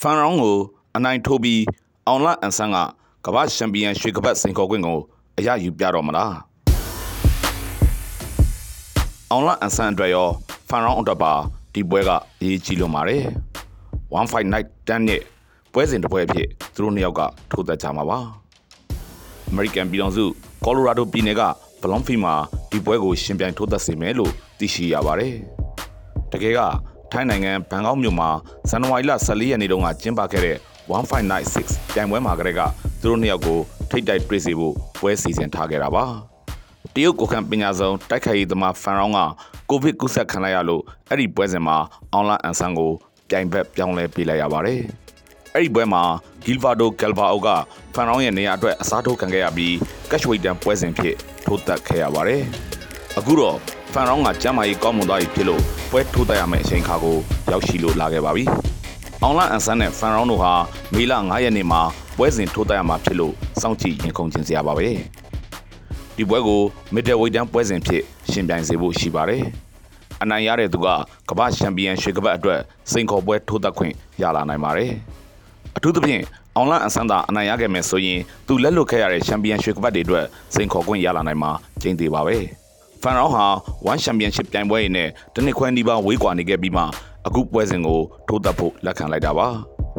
ဖန်ရောင်းကိုအနိုင်ထိုးပြီးအောင်လအန်ဆန်းကကမ္ဘာချန်ပီယံရွှေကပတ်စင်ခေါ်ခွင့်ကိုအရယူပြတော့မလားအောင်လအန်ဆန်းအတွက်ရောဖန်ရောင်းအတွက်ပါဒီပွဲကအရေးကြီးလို့ပါတယ်1 fight night တန်းနဲ့ပွဲစဉ်တစ်ပွဲအဖြစ်သူတို့နှစ်ယောက်ကထိုးသက်ကြမှာပါအမေရိကန်ပြည်ထောင်စုကော်လိုရာဒိုပြည်နယ်ကဘလွန်ဖီမှာဒီပွဲကိုရှင်ပြိုင်ထိုးသက်စေမယ်လို့သိရှိရပါတယ်တကယ်က ထိုင်းနိုင်ငံဘန်ကောက်မြို့မှာဇန်နဝါရီလ14ရက်နေ့တုန်းကကျင်းပခဲ့တဲ့1596ပြိုင်ပွဲမှာကလေးကသူတို့နှစ်ယောက်ကိုထိတ်တိုက်တွေ့စေဖို့ပွဲစီစဉ်ထားခဲ့တာပါတရုတ်ကိုခံပညာဆောင်တိုက်ခိုက်ရေးသမားဖန်ရောင်းကကိုဗစ်ကူးစက်ခံလိုက်ရလို့အဲ့ဒီပွဲစဉ်မှာအောင်လာအန်ဆန်ကိုပြိုင်ဘက်ပြောင်းလဲပေးလိုက်ရပါတယ်အဲ့ဒီပွဲမှာဂီလ်ဗာဒိုကယ်ဗာအိုကဖန်ရောင်းရဲ့နေရာအတွက်အစားထိုးခံခဲ့ရပြီးကက်ရှ်ဝိတ်တန်ပွဲစဉ်ဖြစ်ထိုးသက်ခဲ့ရပါတယ် အခုတော့ဖန်ရောင်းကကျမ်းမာရေးကောင်းမွန်သွားပြီဖြစ်လို့ပွဲထိုးသက်ရမယ့်အချိန်ခါကိုရောက်ရှိလို့လာခဲ့ပါပြီ။အောင်လအန်ဆန်နဲ့ဖန်ရောင်းတို့ဟာမေလ9ရက်နေ့မှာပွဲစဉ်ထိုးသက်ရမှာဖြစ်လို့စောင့်ကြည့်ရင်ခုန်ကျင်စရာပါပဲ။ဒီပွဲကိုမစ်ဒယ်ဝိတ်တန်းပွဲစဉ်ဖြစ်ရှင်ပြိုင်စေဖို့ရှိပါတယ်။အနိုင်ရတဲ့သူကကမ္ဘာချန်ပီယံရွှေကပတ်အတွက်စိန်ခေါ်ပွဲထိုးသက်ခွင့်ရလာနိုင်ပါတယ်။အထူးသဖြင့်အောင်လအန်ဆန်သာအနိုင်ရခဲ့မယ်ဆိုရင်သူလက်လွတ်ခဲ့ရတဲ့ချန်ပီယံရွှေကပတ်တွေအတွက်စိန်ခေါ်ခွင့်ရလာနိုင်မှာကျင်းသေးပါပဲ။ ဖန်ရောင်းဟာ1ချန်ပီယံရှစ်ပြိုင်ပွဲရင်းနဲ့တနစ်ခွဲနီးပါးဝေးကွာနေခဲ့ပြီးမှအခုပွဲစဉ်ကိုထိုးသက်ဖို့လက်ခံလိုက်တာပါ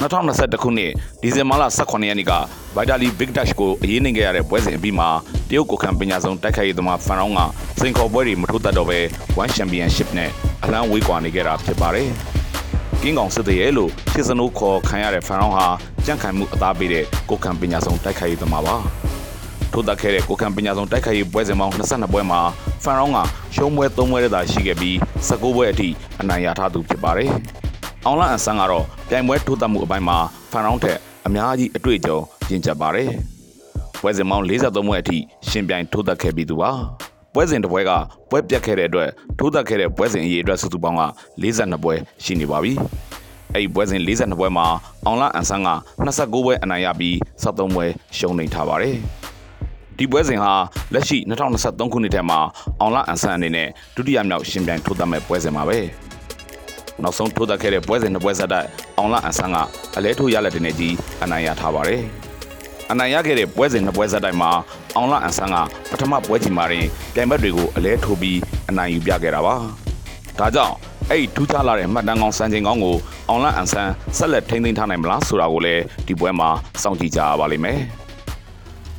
2021ခုနှစ်ဒီဇင်ဘာလ18ရက်နေ့ကဗိုက်တာလီဘစ်ဒက်ရှ်ကိုအရေးနှိမ်ခဲ့ရတဲ့ပွဲစဉ်အပြီးမှာတရုတ်ကိုခံပညာဆုံးတိုက်ခိုက်ရေးသမားဖန်ရောင်းကစိန်ခေါ်ပွဲတွေမထိုးသက်တော့ဘဲ1ချန်ပီယံရှစ်နဲ့အလန်းဝေးကွာနေခဲ့တာဖြစ်ပါတယ်ကင်းကောင်စစ်တရဲလို့ရှစ်စနိုးခေါ်ခံရတဲ့ဖန်ရောင်းဟာကြန့်ခိုင်မှုအသားပေးတဲ့ကိုခံပညာဆုံးတိုက်ခိုက်ရေးသမားပါ ထိုးသက်ခဲ့တဲ့ကိုခံပညာဆုံးတိုက်ခိုက်ရေးပွဲစဉ်ပေါင်း22ပွဲမှာဖန်ရောင်းကရှုံးပွဲ3ပွဲတည်းသာရှိခဲ့ပြီး19ပွဲအထိအနိုင်ရထားသူဖြစ်ပါတယ်။အောင်လအန်ဆန်းကတော့ပြိုင်ပွဲထိုးသက်မှုအပိုင်းမှာဖန်ရောင်းထက်အများကြီးအတွေ့အကြုံရင့်ကျက်ပါတယ်။ပွဲစဉ်ပေါင်း43ပွဲအထိရှင်ပြိုင်ထိုးသက်ခဲ့ပြီးသူပါ။ပွဲစဉ်တစ်ပွဲကပွဲပြတ်ခဲ့တဲ့အတွက်ထိုးသက်ခဲ့တဲ့ပွဲစဉ်အရေအတွက်စုစုပေါင်းက42ပွဲရှိနေပါပြီ။အဲ့ဒီပွဲစဉ်42ပွဲမှာအောင်လအန်ဆန်းက29ပွဲအနိုင်ရပြီး73ပွဲရှုံးနေထားပါတယ်။ ဒီပွဲစဉ်ဟာလက်ရှိ2023ခုနှစ်ထဲမှာအောင်လအန်ဆန်အနေနဲ့ဒုတိယမြောက်ရှင်ပြိုင်ထိုးသတ်မဲ့ပွဲစဉ်ပါပဲနောက်ဆုံးထိုးသတ်ခဲ့တဲ့ပွဲစဉ်နှစ်ပွဲဆက်တိုက်အောင်လအန်ဆန်ကအလဲထိုးရလက်တင်နေကြီးအနိုင်ရထားပါတယ်အနိုင်ရခဲ့တဲ့ပွဲစဉ်နှစ်ပွဲဆက်တိုက်မှာအောင်လအန်ဆန်ကပထမပွဲချိန်မှာတင်ပြိုင်ဘက်တွေကိုအလဲထိုးပြီးအနိုင်ယူပြခဲ့တာပါဒါကြောင့်အဲ့ဒီထူးခြားလာတဲ့မှတ်တမ်းကောင်းစံချိန်ကောင်းကိုအောင်လအန်ဆန်ဆက်လက်ထိန်းသိမ်းထားနိုင်မလားဆိုတာကိုလည်းဒီပွဲမှာစောင့်ကြည့်ကြရပါလိမ့်မယ်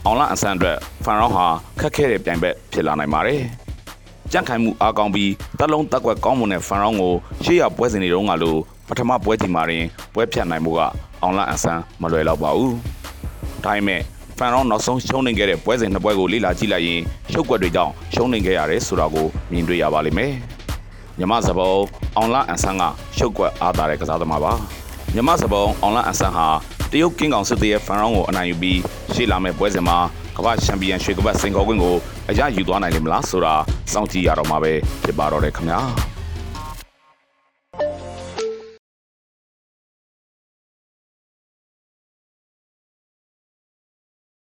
အောင်လအန်ဆန်အတွက်ဖန်ရောင်းဟာခက်ခဲတဲ့ပြိုင်ဘက်ဖြစ်လာနိုင်ပါတယ်။ကြန့်ခိုင်မှုအားကောင်းပြီးတက်လုံးတက်ကွက်ကောင်းမွန်တဲ့ဖန်ရောင်းကိုရှေ့ရပွဲစဉ်တွေတုန်းကလိုပထမပွဲချိန်မှာရင်ပွဲဖြတ်နိုင်မှုကအောင်လအန်ဆန်မလွယ်တော့ပါဘူး။ဒါပေမဲ့ဖန်ရောင်းနောက်ဆုံးရှုံးနေခဲ့တဲ့ပွဲစဉ်နှစ်ပွဲကိုလေ့လာကြည့်လိုက်ရင်ရှုပ်ကွက်တွေကြောင့်ရှုံးနေခဲ့ရတယ်ဆိုတာကိုမြင်တွေ့ရပါလိမ့်မယ်။မြမစပုံအောင်လအန်ဆန်ကရှုပ်ကွက်အားသာတဲ့ကစားသမားပါ။မြမစပုံအောင်လအန်ဆန်ဟာ တရုတ်ကင်းကောင်စစ်သေးရဲ့ဖန်ရောင်းကိုအနိုင်ယူပြီးရှေ့လာမယ့်ပွဲစဉ်မှာကမ္ဘာချန်ပီယံရွှေကပတ်စင်ကောကွင်းကိုအရယူသွားနိုင်လိမ့်မလားဆိုတာစောင့်ကြည့်ရတော့မှာပဲဖြစ်ပါတော့တယ်ခင်ဗျာ။